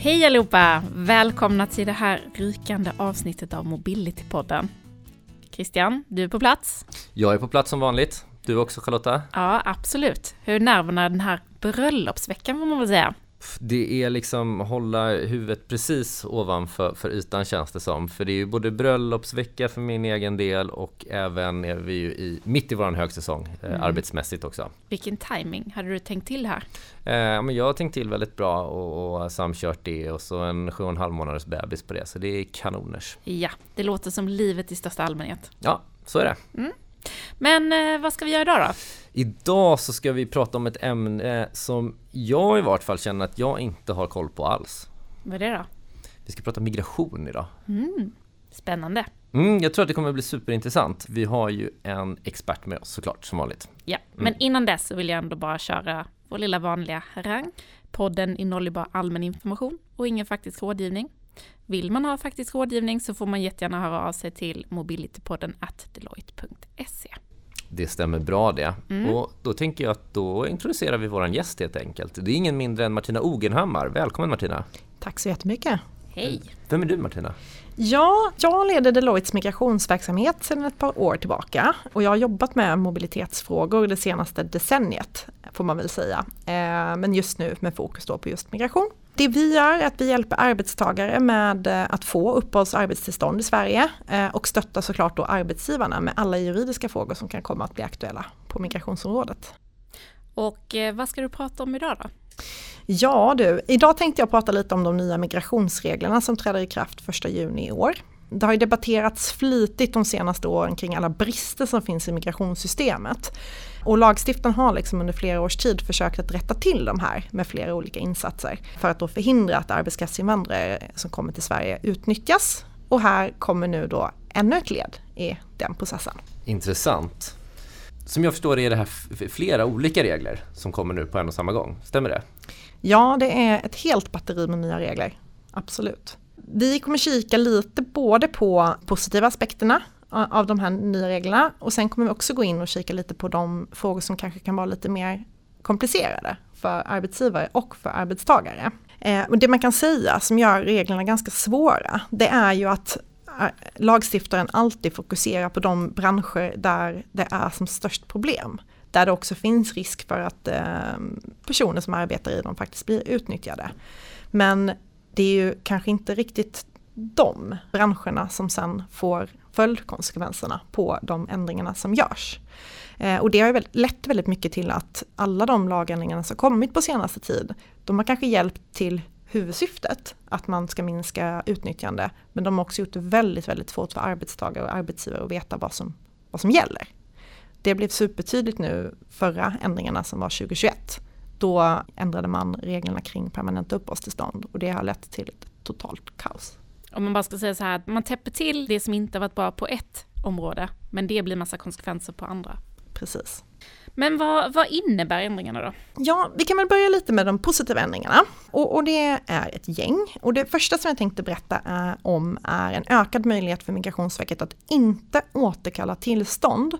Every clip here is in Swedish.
Hej allihopa! Välkomna till det här rykande avsnittet av Mobility-podden. Christian, du är på plats? Jag är på plats som vanligt. Du också Charlotta? Ja, absolut. Hur är nerverna den här bröllopsveckan får man väl säga? Det är liksom hålla huvudet precis ovanför för ytan känns det som. För det är ju både bröllopsvecka för min egen del och även är vi ju i, mitt i våran högsäsong eh, mm. arbetsmässigt också. Vilken timing Hade du tänkt till här? Eh, men jag har tänkt till väldigt bra och, och samkört det och så en sju och en halv månaders bebis på det. Så det är kanoners. Ja, det låter som livet i största allmänhet. Ja, så är det. Mm. Men eh, vad ska vi göra idag då? Idag så ska vi prata om ett ämne som jag i vart fall känner att jag inte har koll på alls. Vad är det då? Vi ska prata migration idag. Mm, spännande. Mm, jag tror att det kommer att bli superintressant. Vi har ju en expert med oss såklart, som vanligt. Ja, mm. men innan dess så vill jag ändå bara köra vår lilla vanliga harang. Podden innehåller bara allmän information och ingen faktisk rådgivning. Vill man ha faktisk rådgivning så får man jättegärna höra av sig till mobilitypodden at deloitte.se. Det stämmer bra det. Mm. Och då tänker jag att då introducerar vi våran gäst helt enkelt. Det är ingen mindre än Martina Ogenhammar. Välkommen Martina! Tack så jättemycket! Hej! Vem är du Martina? Ja, jag leder Deloittes migrationsverksamhet sedan ett par år tillbaka och jag har jobbat med mobilitetsfrågor det senaste decenniet får man väl säga. Eh, men just nu med fokus då på just migration. Det vi gör är att vi hjälper arbetstagare med eh, att få uppehålls och arbetstillstånd i Sverige eh, och stöttar såklart då arbetsgivarna med alla juridiska frågor som kan komma att bli aktuella på migrationsområdet. Och vad ska du prata om idag då? Ja du, idag tänkte jag prata lite om de nya migrationsreglerna som träder i kraft 1 juni i år. Det har ju debatterats flitigt de senaste åren kring alla brister som finns i migrationssystemet. Och lagstiftaren har liksom under flera års tid försökt att rätta till de här med flera olika insatser för att då förhindra att arbetskraftsinvandrare som kommer till Sverige utnyttjas. Och här kommer nu då ännu ett led i den processen. Intressant. Som jag förstår det är det här flera olika regler som kommer nu på en och samma gång, stämmer det? Ja, det är ett helt batteri med nya regler, absolut. Vi kommer kika lite både på positiva aspekterna av de här nya reglerna och sen kommer vi också gå in och kika lite på de frågor som kanske kan vara lite mer komplicerade för arbetsgivare och för arbetstagare. Eh, och det man kan säga som gör reglerna ganska svåra, det är ju att lagstiftaren alltid fokuserar på de branscher där det är som störst problem. Där det också finns risk för att eh, personer som arbetar i dem faktiskt blir utnyttjade. Men det är ju kanske inte riktigt de branscherna som sen får följdkonsekvenserna på de ändringarna som görs. Eh, och det har ju lett väldigt mycket till att alla de lagändringarna som kommit på senaste tid, de har kanske hjälpt till huvudsyftet, att man ska minska utnyttjande, men de har också gjort det väldigt, väldigt svårt för arbetstagare och arbetsgivare att veta vad som, vad som gäller. Det blev supertydligt nu förra ändringarna som var 2021. Då ändrade man reglerna kring permanenta uppehållstillstånd och det har lett till ett totalt kaos om man bara ska säga så här, man täpper till det som inte varit bra på ett område, men det blir massa konsekvenser på andra. Precis. Men vad, vad innebär ändringarna då? Ja, vi kan väl börja lite med de positiva ändringarna. Och, och, det är ett gäng. Och det första som jag tänkte berätta är, om är en ökad möjlighet för Migrationsverket att inte återkalla tillstånd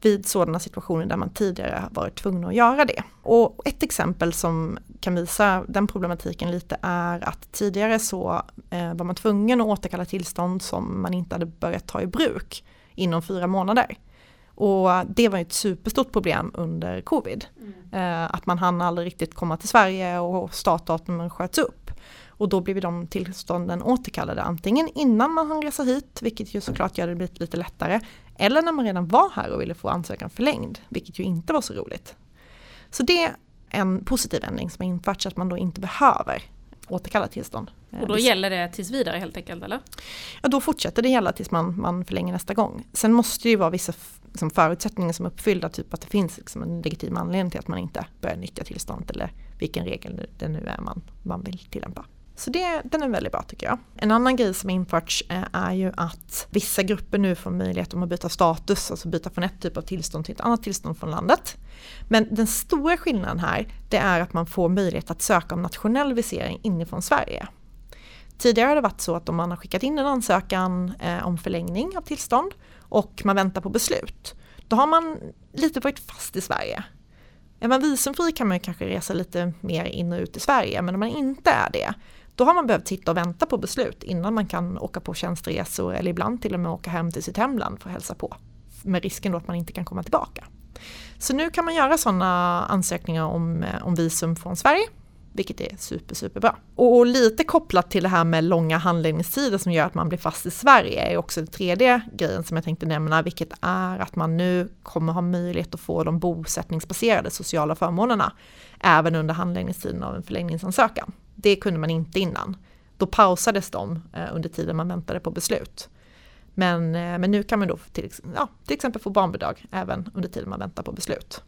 vid sådana situationer där man tidigare har varit tvungen att göra det. Och ett exempel som kan visa den problematiken lite är att tidigare så eh, var man tvungen att återkalla tillstånd som man inte hade börjat ta i bruk inom fyra månader. Och det var ett superstort problem under covid. Mm. Eh, att man hann aldrig riktigt komma till Sverige och startdatumen sköts upp. Och då blev de tillstånden återkallade antingen innan man hann resa hit, vilket ju såklart gör det lite lättare, eller när man redan var här och ville få ansökan förlängd, vilket ju inte var så roligt. Så det är en positiv ändring som har införts, att man då inte behöver återkalla tillstånd. Och då gäller det tills vidare helt enkelt eller? Ja då fortsätter det gälla tills man, man förlänger nästa gång. Sen måste det ju vara vissa liksom, förutsättningar som är uppfyllda, typ att det finns liksom, en legitim anledning till att man inte börjar nyttja tillståndet eller vilken regel det nu är man, man vill tillämpa. Så det, den är väldigt bra tycker jag. En annan grej som införts eh, är ju att vissa grupper nu får möjlighet att byta status, alltså byta från ett typ av tillstånd till ett annat tillstånd från landet. Men den stora skillnaden här, det är att man får möjlighet att söka om nationell visering inifrån Sverige. Tidigare har det varit så att om man har skickat in en ansökan eh, om förlängning av tillstånd och man väntar på beslut, då har man lite varit fast i Sverige. Är man visumfri kan man kanske resa lite mer in och ut i Sverige, men om man inte är det, då har man behövt sitta och vänta på beslut innan man kan åka på tjänsteresor eller ibland till och med åka hem till sitt hemland för att hälsa på. Med risken då att man inte kan komma tillbaka. Så nu kan man göra sådana ansökningar om, eh, om visum från Sverige vilket är super, superbra. Och, och lite kopplat till det här med långa handläggningstider som gör att man blir fast i Sverige är också den tredje grejen som jag tänkte nämna, vilket är att man nu kommer ha möjlighet att få de bosättningsbaserade sociala förmånerna även under handläggningstiden av en förlängningsansökan. Det kunde man inte innan. Då pausades de eh, under tiden man väntade på beslut. Men, eh, men nu kan man då till, ja, till exempel få barnbidrag även under tiden man väntar på beslut.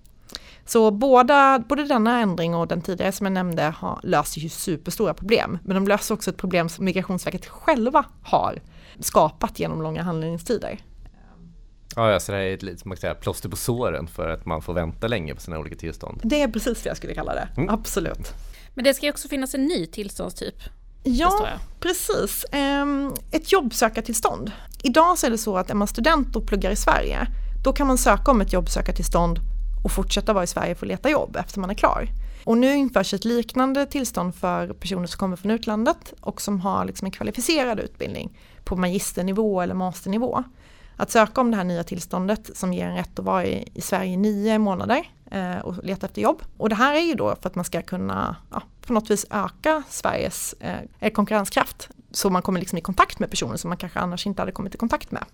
Så båda, både denna ändring och den tidigare som jag nämnde har, löser ju superstora problem. Men de löser också ett problem som Migrationsverket själva har skapat genom långa handläggningstider. Ja, så det här är ett litet som säga, plåster på såren för att man får vänta länge på sina olika tillstånd. Det är precis vad jag skulle kalla det, mm. absolut. Men det ska ju också finnas en ny tillståndstyp. Ja, precis. Ehm, ett jobbsökartillstånd. Idag så är det så att är man student och pluggar i Sverige, då kan man söka om ett jobbsökartillstånd och fortsätta vara i Sverige för att leta jobb efter man är klar. Och nu införs ett liknande tillstånd för personer som kommer från utlandet och som har liksom en kvalificerad utbildning på magisternivå eller masternivå. Att söka om det här nya tillståndet som ger en rätt att vara i, i Sverige i nio månader eh, och leta efter jobb. Och det här är ju då för att man ska kunna ja, på något vis öka Sveriges eh, eh, konkurrenskraft. Så man kommer liksom i kontakt med personer som man kanske annars inte hade kommit i kontakt med.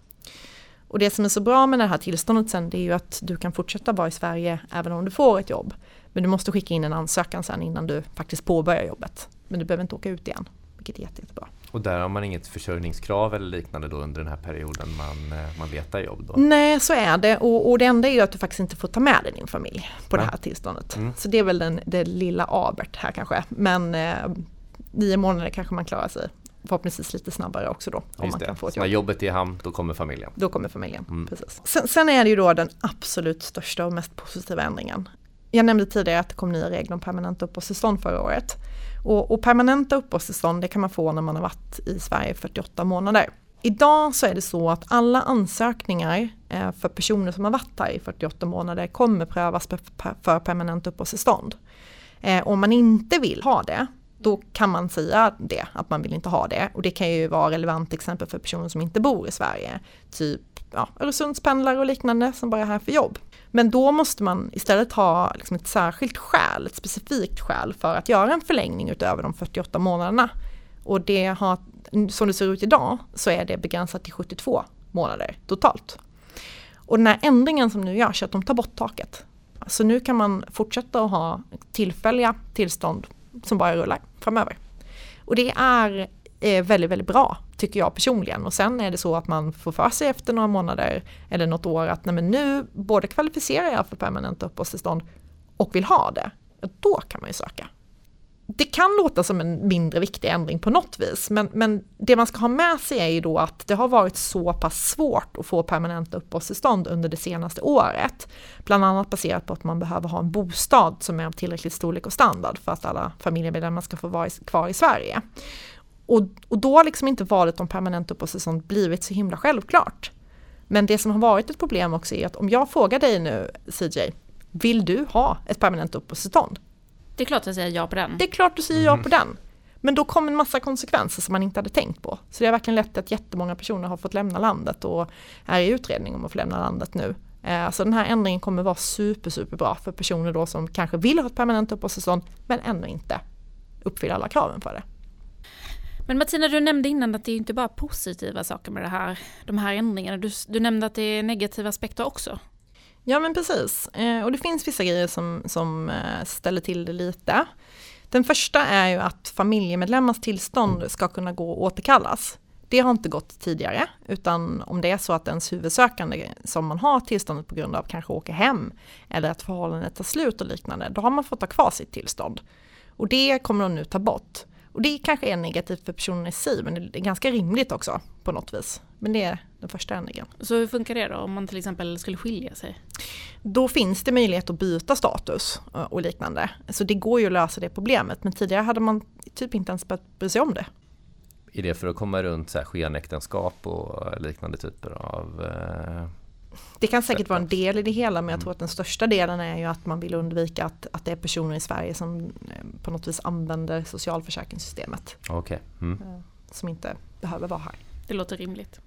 Och det som är så bra med det här tillståndet sen det är ju att du kan fortsätta vara i Sverige även om du får ett jobb. Men du måste skicka in en ansökan sen innan du faktiskt påbörjar jobbet. Men du behöver inte åka ut igen, vilket är jätte, jättebra. Och där har man inget försörjningskrav eller liknande då under den här perioden man, eh, man letar jobb? Då? Nej, så är det. Och, och det enda är ju att du faktiskt inte får ta med dig din familj på ja. det här tillståndet. Mm. Så det är väl den, det lilla abert här kanske. Men eh, nio månader kanske man klarar sig förhoppningsvis lite snabbare också då. Om man kan få ett jobb. När jobbet är i hamn, då kommer familjen. Då kommer familjen, mm. precis. Sen, sen, är det ju då den absolut största och mest positiva ändringen. Jag nämnde tidigare att det kom nya regler om permanenta uppehållstillstånd förra året. Och, och permanenta uppehållstillstånd det kan man få när man har varit i Sverige i 48 månader. Idag så är det så att alla ansökningar eh, för personer som har varit här i 48 månader kommer prövas för permanent uppehållstillstånd. Eh, om man inte vill ha det, då kan man säga det, att man vill inte ha det. Och det kan ju vara relevant exempel för personer som inte bor i Sverige. Typ ja, Öresundspendlare och liknande som bara är här för jobb. Men då måste man istället ha liksom ett särskilt skäl, ett specifikt skäl för att göra en förlängning utöver de 48 månaderna. Och det har, som det ser ut idag så är det begränsat till 72 månader totalt. Och den här ändringen som nu görs är att de tar bort taket. Så nu kan man fortsätta att ha tillfälliga tillstånd som bara rullar framöver. Och det är eh, väldigt, väldigt bra tycker jag personligen. Och sen är det så att man får för sig efter några månader eller något år att nej men nu både kvalificerar jag för permanent uppehållstillstånd och vill ha det. Då kan man ju söka det kan låta som en mindre viktig ändring på något vis, men, men det man ska ha med sig är ju då att det har varit så pass svårt att få permanenta uppehållstillstånd under det senaste året. Bland annat baserat på att man behöver ha en bostad som är av tillräcklig storlek och standard för att alla familjemedlemmar ska få vara kvar i Sverige. Och, och då har liksom inte valet om permanent uppehållstillstånd blivit så himla självklart. Men det som har varit ett problem också är att om jag frågar dig nu CJ, vill du ha ett permanent uppehållstillstånd? Det är klart att jag säger ja på den. Det är klart du säger ja på den. Men då kom en massa konsekvenser som man inte hade tänkt på. Så det har verkligen lett till att jättemånga personer har fått lämna landet och är i utredning om att få lämna landet nu. Eh, så den här ändringen kommer vara super, super bra för personer då som kanske vill ha ett permanent uppehållstillstånd men ändå inte uppfyller alla kraven för det. Men Martina, du nämnde innan att det är inte bara positiva saker med det här, de här ändringarna. Du, du nämnde att det är negativa aspekter också. Ja men precis, eh, och det finns vissa grejer som, som eh, ställer till det lite. Den första är ju att familjemedlemmars tillstånd ska kunna gå att återkallas. Det har inte gått tidigare, utan om det är så att ens huvudsökande som man har tillståndet på grund av kanske åker hem eller att förhållandet tar slut och liknande, då har man fått ha kvar sitt tillstånd. Och det kommer de nu ta bort. Och det kanske är negativt för personen i sig, men det är ganska rimligt också på något vis. Men det är den första ändringen. Så hur funkar det då om man till exempel skulle skilja sig? Då finns det möjlighet att byta status och liknande. Så det går ju att lösa det problemet, men tidigare hade man typ inte ens behövt bry sig om det. Är det för att komma runt så här skenäktenskap och liknande typer av eh Det kan säkert vara en del i det hela men jag tror att den största delen är ju att man vill undvika att, att det är personer i Sverige som eh, på något vis använder socialförsäkringssystemet. Okej. Mm. Som inte behöver vara här. Det låter rimligt.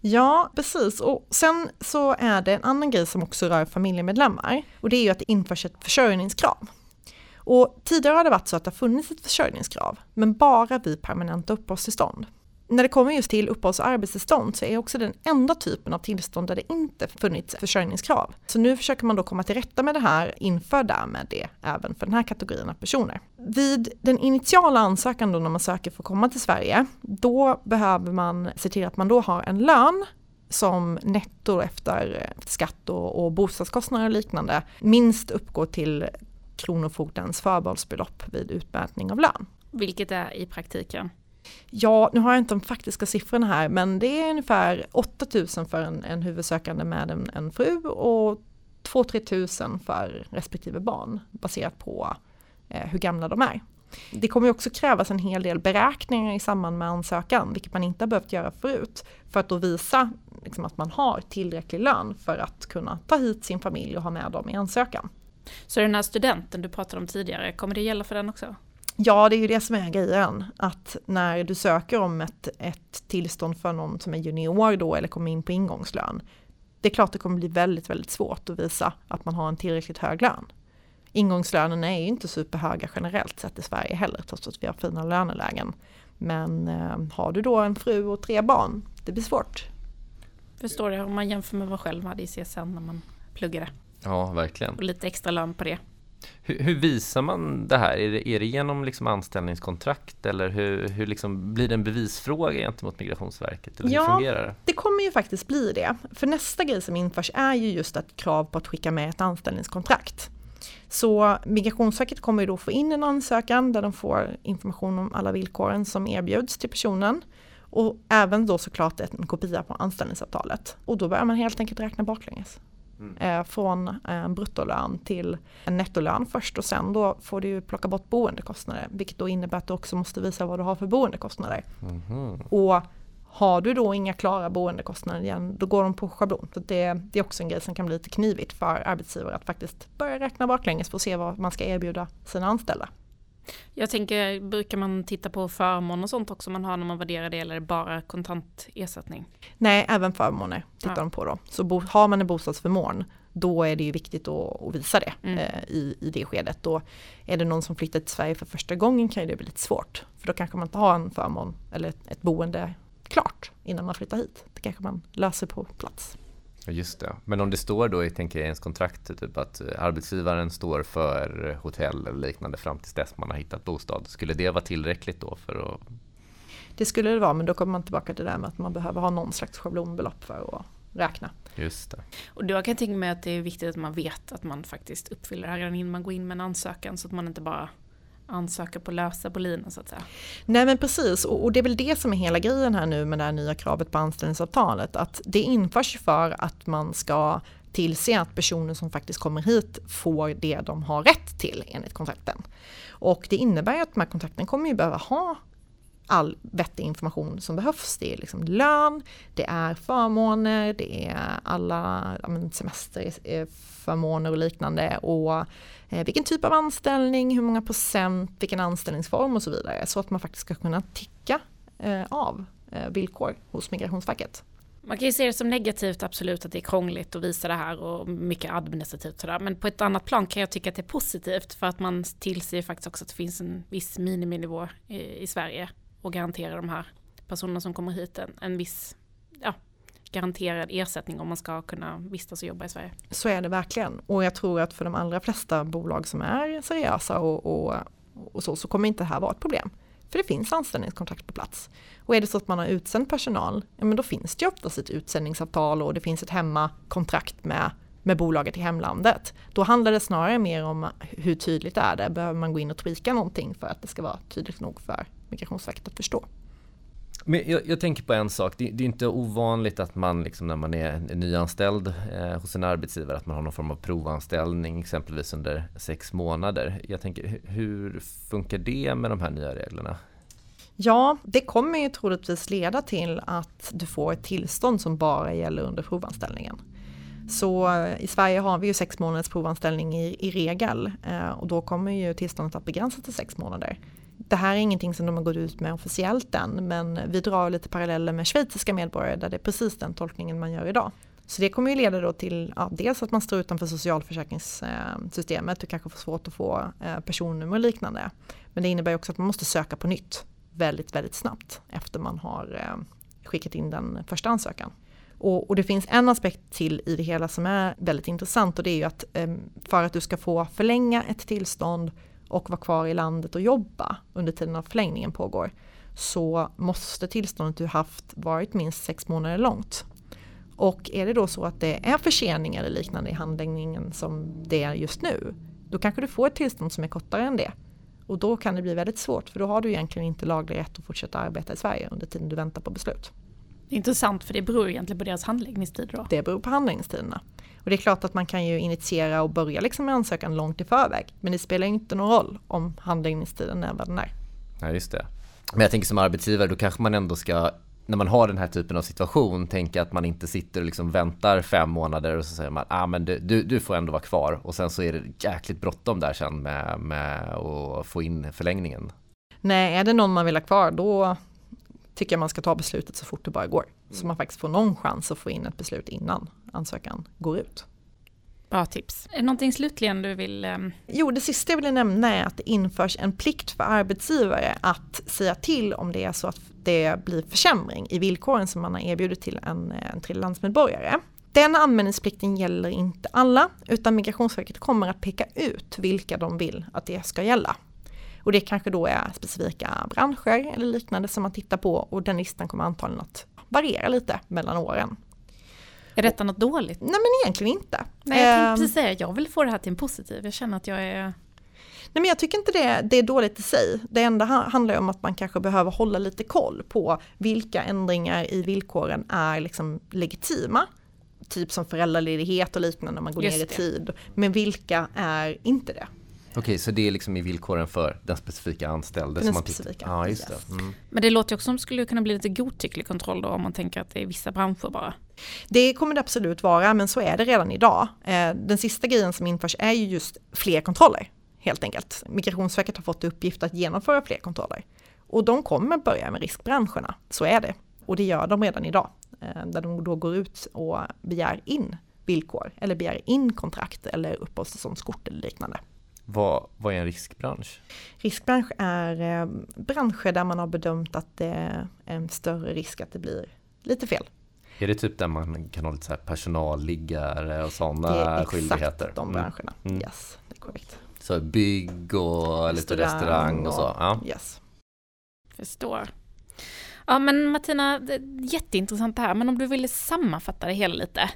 Ja, precis. Och sen så är det en annan grej som också rör familjemedlemmar. Och det är ju att det införs ett försörjningskrav. Och tidigare har det varit så att det har funnits ett försörjningskrav, men bara vid permanenta uppehållstillstånd. När det kommer just till uppehålls och arbetstillstånd så är också den enda typen av tillstånd där det inte funnits försörjningskrav. Så nu försöker man då komma till rätta med det här, inför därmed det även för den här kategorin av personer. Vid den initiala ansökan då när man söker för att komma till Sverige, då behöver man se till att man då har en lön som netto efter skatt och, och bostadskostnader och liknande minst uppgår till Kronofogdens förbehållsbelopp vid utmätning av lön. Vilket är i praktiken? Ja, nu har jag inte de faktiska siffrorna här, men det är ungefär 8000 för en, en huvudsökande med en, en fru och 2-3 tusen för respektive barn baserat på eh, hur gamla de är. Det kommer också krävas en hel del beräkningar i samband med ansökan, vilket man inte har behövt göra förut, för att då visa liksom, att man har tillräcklig lön för att kunna ta hit sin familj och ha med dem i ansökan. Så den här studenten du pratade om tidigare, kommer det gälla för den också? Ja, det är ju det som är grejen. Att när du söker om ett, ett tillstånd för någon som är junior då eller kommer in på ingångslön. Det är klart det kommer bli väldigt, väldigt svårt att visa att man har en tillräckligt hög lön. Ingångslönerna är ju inte superhöga generellt sett i Sverige heller, trots att vi har fina lönelägen. Men eh, har du då en fru och tre barn, det blir svårt. Förstår det, om man jämför med vad själv hade i CSN när man pluggade. Ja, verkligen. Och lite extra lön på det. Hur, hur, visar man det här? Är det, är det genom liksom anställningskontrakt eller hur, hur liksom, blir det en bevisfråga gentemot Migrationsverket? Eller ja, det? det kommer ju faktiskt bli det. För nästa grej som införs är ju just ett krav på att skicka med ett anställningskontrakt. Så Migrationsverket kommer ju då få in en ansökan där de får information om alla villkoren som erbjuds till personen. Och även då såklart en kopia på anställningsavtalet. Och då börjar man helt enkelt räkna baklänges. Mm. Eh, från en eh, bruttolön till en nettolön först och sen då får du plocka bort boendekostnader vilket då innebär att du också måste visa vad du har för boendekostnader. Mm. Och har du då inga klara boendekostnader igen, då går de på schablon. Så det, det, är också en grej som kan bli lite knivigt för arbetsgivare att faktiskt börja räkna baklänges för att se vad man ska erbjuda sina anställda. Jag tänker, brukar man titta på förmån och sånt också man har när man värderar det eller bara kontant ersättning? Nej, även förmåner tittar ja. de på då. Så bo, har man en bostadsförmån då är det ju viktigt att, att visa det mm. eh, i, i det skedet. Då är det någon som flyttar till Sverige för första gången kan det bli lite svårt. För då kanske man inte har en förmån eller ett, ett boende klart innan man flyttar hit. Det kanske man löser på plats. Just det. Men om det står då i tänker jag, ens kontrakt typ att eh, arbetsgivaren står för hotell eller liknande fram tills dess man har hittat bostad. Skulle det vara tillräckligt då för att det skulle det vara men då kommer man tillbaka till det där med att man behöver ha någon slags schablonbelopp för att räkna. Just det. Och då kan jag tänka mig att det är viktigt att man vet att man faktiskt uppfyller det här redan innan man går in med en ansökan så att man inte bara ansöka på lösa boliner så att säga. Nej men precis och, och, det är väl det som är hela grejen här nu med det här nya kravet på anställningsavtalet. Att det införs för att man ska tillse att personer som faktiskt kommer hit får det de har rätt till enligt kontrakten. Och det innebär att de här kontrakten kommer ju behöva ha all vettig information som behövs. Det är liksom lön, det är förmåner, det är alla semesterförmåner eh, och liknande och eh, vilken typ av anställning, hur många procent, vilken anställningsform och så vidare. Så att man faktiskt ska kunna ticka eh, av villkor hos Migrationsverket. Man kan ju se det som negativt absolut att det är krångligt att visa det här och mycket administrativt sådär. Men på ett annat plan kan jag tycka att det är positivt för att man tillser faktiskt också att det finns en viss miniminivå i, i Sverige och garantera de här personerna som kommer hit en, en viss ja, garanterad ersättning om man ska kunna vistas och jobba i Sverige. Så är det verkligen och jag tror att för de allra flesta bolag som är seriösa och, och, och så, så kommer inte det här vara ett problem. För det finns anställningskontrakt på plats. Och är det så att man har utsänd personal, ja men då finns det ju oftast ett utsändningsavtal och det finns ett hemmakontrakt med, med bolaget i hemlandet. Då handlar det snarare mer om hur tydligt är det, behöver man gå in och tweaka någonting för att det ska vara tydligt nog för Migrationsverket att förstå. Men jag, jag, tänker på en sak, det, det, är inte ovanligt att man liksom när man är nyanställd eh, hos en arbetsgivare att man har någon form av provanställning exempelvis under sex månader. Jag tänker hur funkar det med de här nya reglerna? Ja, det kommer ju troligtvis leda till att du får ett tillstånd som bara gäller under provanställningen. Så eh, i Sverige har vi ju sex månaders provanställning i, i regel eh, och då kommer ju tillståndet att begränsas till sex månader. Det här är ingenting som de har gått ut med officiellt än men vi drar lite paralleller med schweiziska medborgare där det är precis den tolkningen man gör idag. Så det kommer ju leda då till ja, dels att man står utanför socialförsäkringssystemet och kanske får svårt att få eh, personnummer och liknande. Men det innebär också att man måste söka på nytt väldigt, väldigt snabbt efter man har eh, skickat in den första ansökan. Och, och, det finns en aspekt till i det hela som är väldigt intressant och det är ju att eh, för att du ska få förlänga ett tillstånd och vara kvar i landet och jobba under tiden av förlängningen pågår så måste tillståndet du haft varit minst sex månader långt. Och är det då så att det är förseningar eller liknande i handläggningen som det är just nu, då kanske du får ett tillstånd som är kortare än det. Och då kan det bli väldigt svårt för då har du egentligen inte laglig rätt att fortsätta arbeta i Sverige under tiden du väntar på beslut. Intressant för det beror egentligen på deras handläggningstider då? Det beror på handläggningstiderna. Och det är klart att man kan ju initiera och börja liksom med ansökan långt i förväg. Men det spelar inte någon roll om handläggningstiden är vad den är. Ja just det. Men jag tänker som arbetsgivare då kanske man ändå ska när man har den här typen av situation tänka att man inte sitter och liksom väntar fem månader och så säger man ah, men du, du, du får ändå vara kvar och sen så är det jäkligt bråttom där sen med, med att få in förlängningen. Nej, är det någon man vill ha kvar då, tycker jag man ska ta beslutet så fort det bara går. Så mm. man faktiskt får någon chans att få in ett beslut innan ansökan går ut. Bra tips. Är det någonting slutligen du vill? Um... Jo, det sista jag vill nämna är att det införs en plikt för arbetsgivare att säga till om det är så att det blir försämring i villkoren som man har erbjudit till en, en tredjelandsmedborgare. Den anmälningsplikten gäller inte alla, utan Migrationsverket kommer att peka ut vilka de vill att det ska gälla. Och det kanske då är specifika branscher eller liknande som man tittar på och den listan kommer antagligen att variera lite mellan åren. Är detta något dåligt? Nej men egentligen inte. Nej, jag tänkte ehm. precis säga, jag vill få det här till en positiv. Jag känner att jag är... Nej men jag tycker inte det, det är dåligt i sig. Det enda handlar om att man kanske behöver hålla lite koll på vilka ändringar i villkoren är liksom legitima. Typ som föräldraledighet och liknande när man går Just ner i tid. Men vilka är inte det? Okej, så det är liksom i villkoren för den specifika anställde? Den specifika. Ja, just det. Mm. Men det låter också som det skulle kunna bli lite godtycklig kontroll då om man tänker att det är vissa branscher bara. Det kommer det absolut vara, men så är det redan idag. Eh, den sista grejen som införs är ju just fler kontroller, helt enkelt. Migrationsverket har fått i uppgift att genomföra fler kontroller. Och de kommer börja med riskbranscherna, så är det. Och det gör de redan idag, eh, där de då går ut och begär in villkor, eller begär in kontrakt eller uppehållstillståndskort eller liknande. Vad, vad är en riskbransch? Riskbransch är eh, branscher där man har bedömt att det är en större risk att det blir lite fel. Är det typ där man kan ha lite så här personalliggare och sådana skyldigheter? Det är exakt de mm. branscherna, mm. yes, det är korrekt. Så bygg och restaurang lite restaurang och, så? Ja. Yes. Förstår. Ja men Martina, jätteintressant det här, men om du ville sammanfatta det hela lite.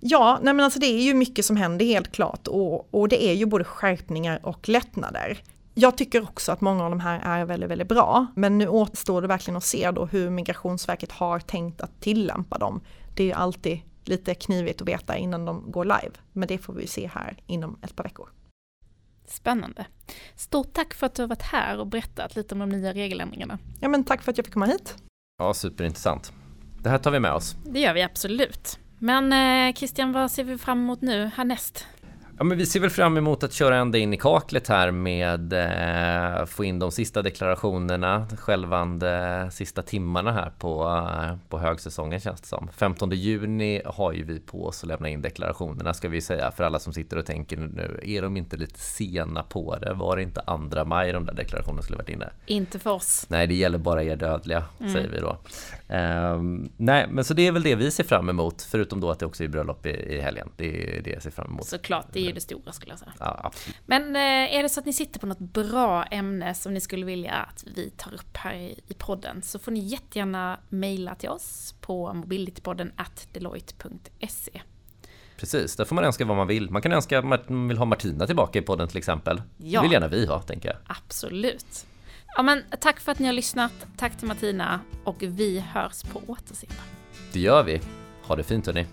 Ja, nej men alltså det är ju mycket som händer helt klart och, och det är ju både skärpningar och lättnader. Jag tycker också att många av de här är väldigt, väldigt bra. Men nu återstår det verkligen att se då hur Migrationsverket har tänkt att tillämpa dem. Det är ju alltid lite knivigt att veta innan de går live. Men det får vi se här inom ett par veckor. Spännande. Stort tack för att du har varit här och berättat lite om de nya regeländringarna. Ja men tack för att jag fick komma hit. Ja, superintressant. Det här tar vi med oss. Det gör vi absolut. Men eh, Christian, vad ser vi fram emot nu härnäst? Ja, men vi ser väl fram emot att köra ända in i kaklet här med eh, få in de sista deklarationerna, självande sista timmarna här på, eh, på högsäsongen känns det som. 15 juni har ju vi på oss att lämna in deklarationerna ska vi säga för alla som sitter och tänker nu, är de inte lite sena på det? Var det inte andra maj de där deklarationerna skulle varit inne? Inte för oss. Nej, det gäller bara er dödliga, mm. säger vi då. Um, nej, men så det är väl det vi ser fram emot, förutom då att det också är bröllop i, i helgen. Det är det jag ser fram emot. Såklart, det ju det stora skulle jag säga. Ja. Men eh, är det så att ni sitter på något bra ämne som ni skulle vilja att vi tar upp här i, i podden så får ni jättegärna mejla till oss på mobilitypodden at deloitte.se. Precis, där får man önska vad man vill. Man kan önska att man vill ha Martina tillbaka i podden till exempel. Ja. Det vill gärna vi ha, tänker jag. Absolut. Ja, men tack för att ni har lyssnat. Tack till Martina och vi hörs på återseende. Det gör vi. Ha det fint hörni.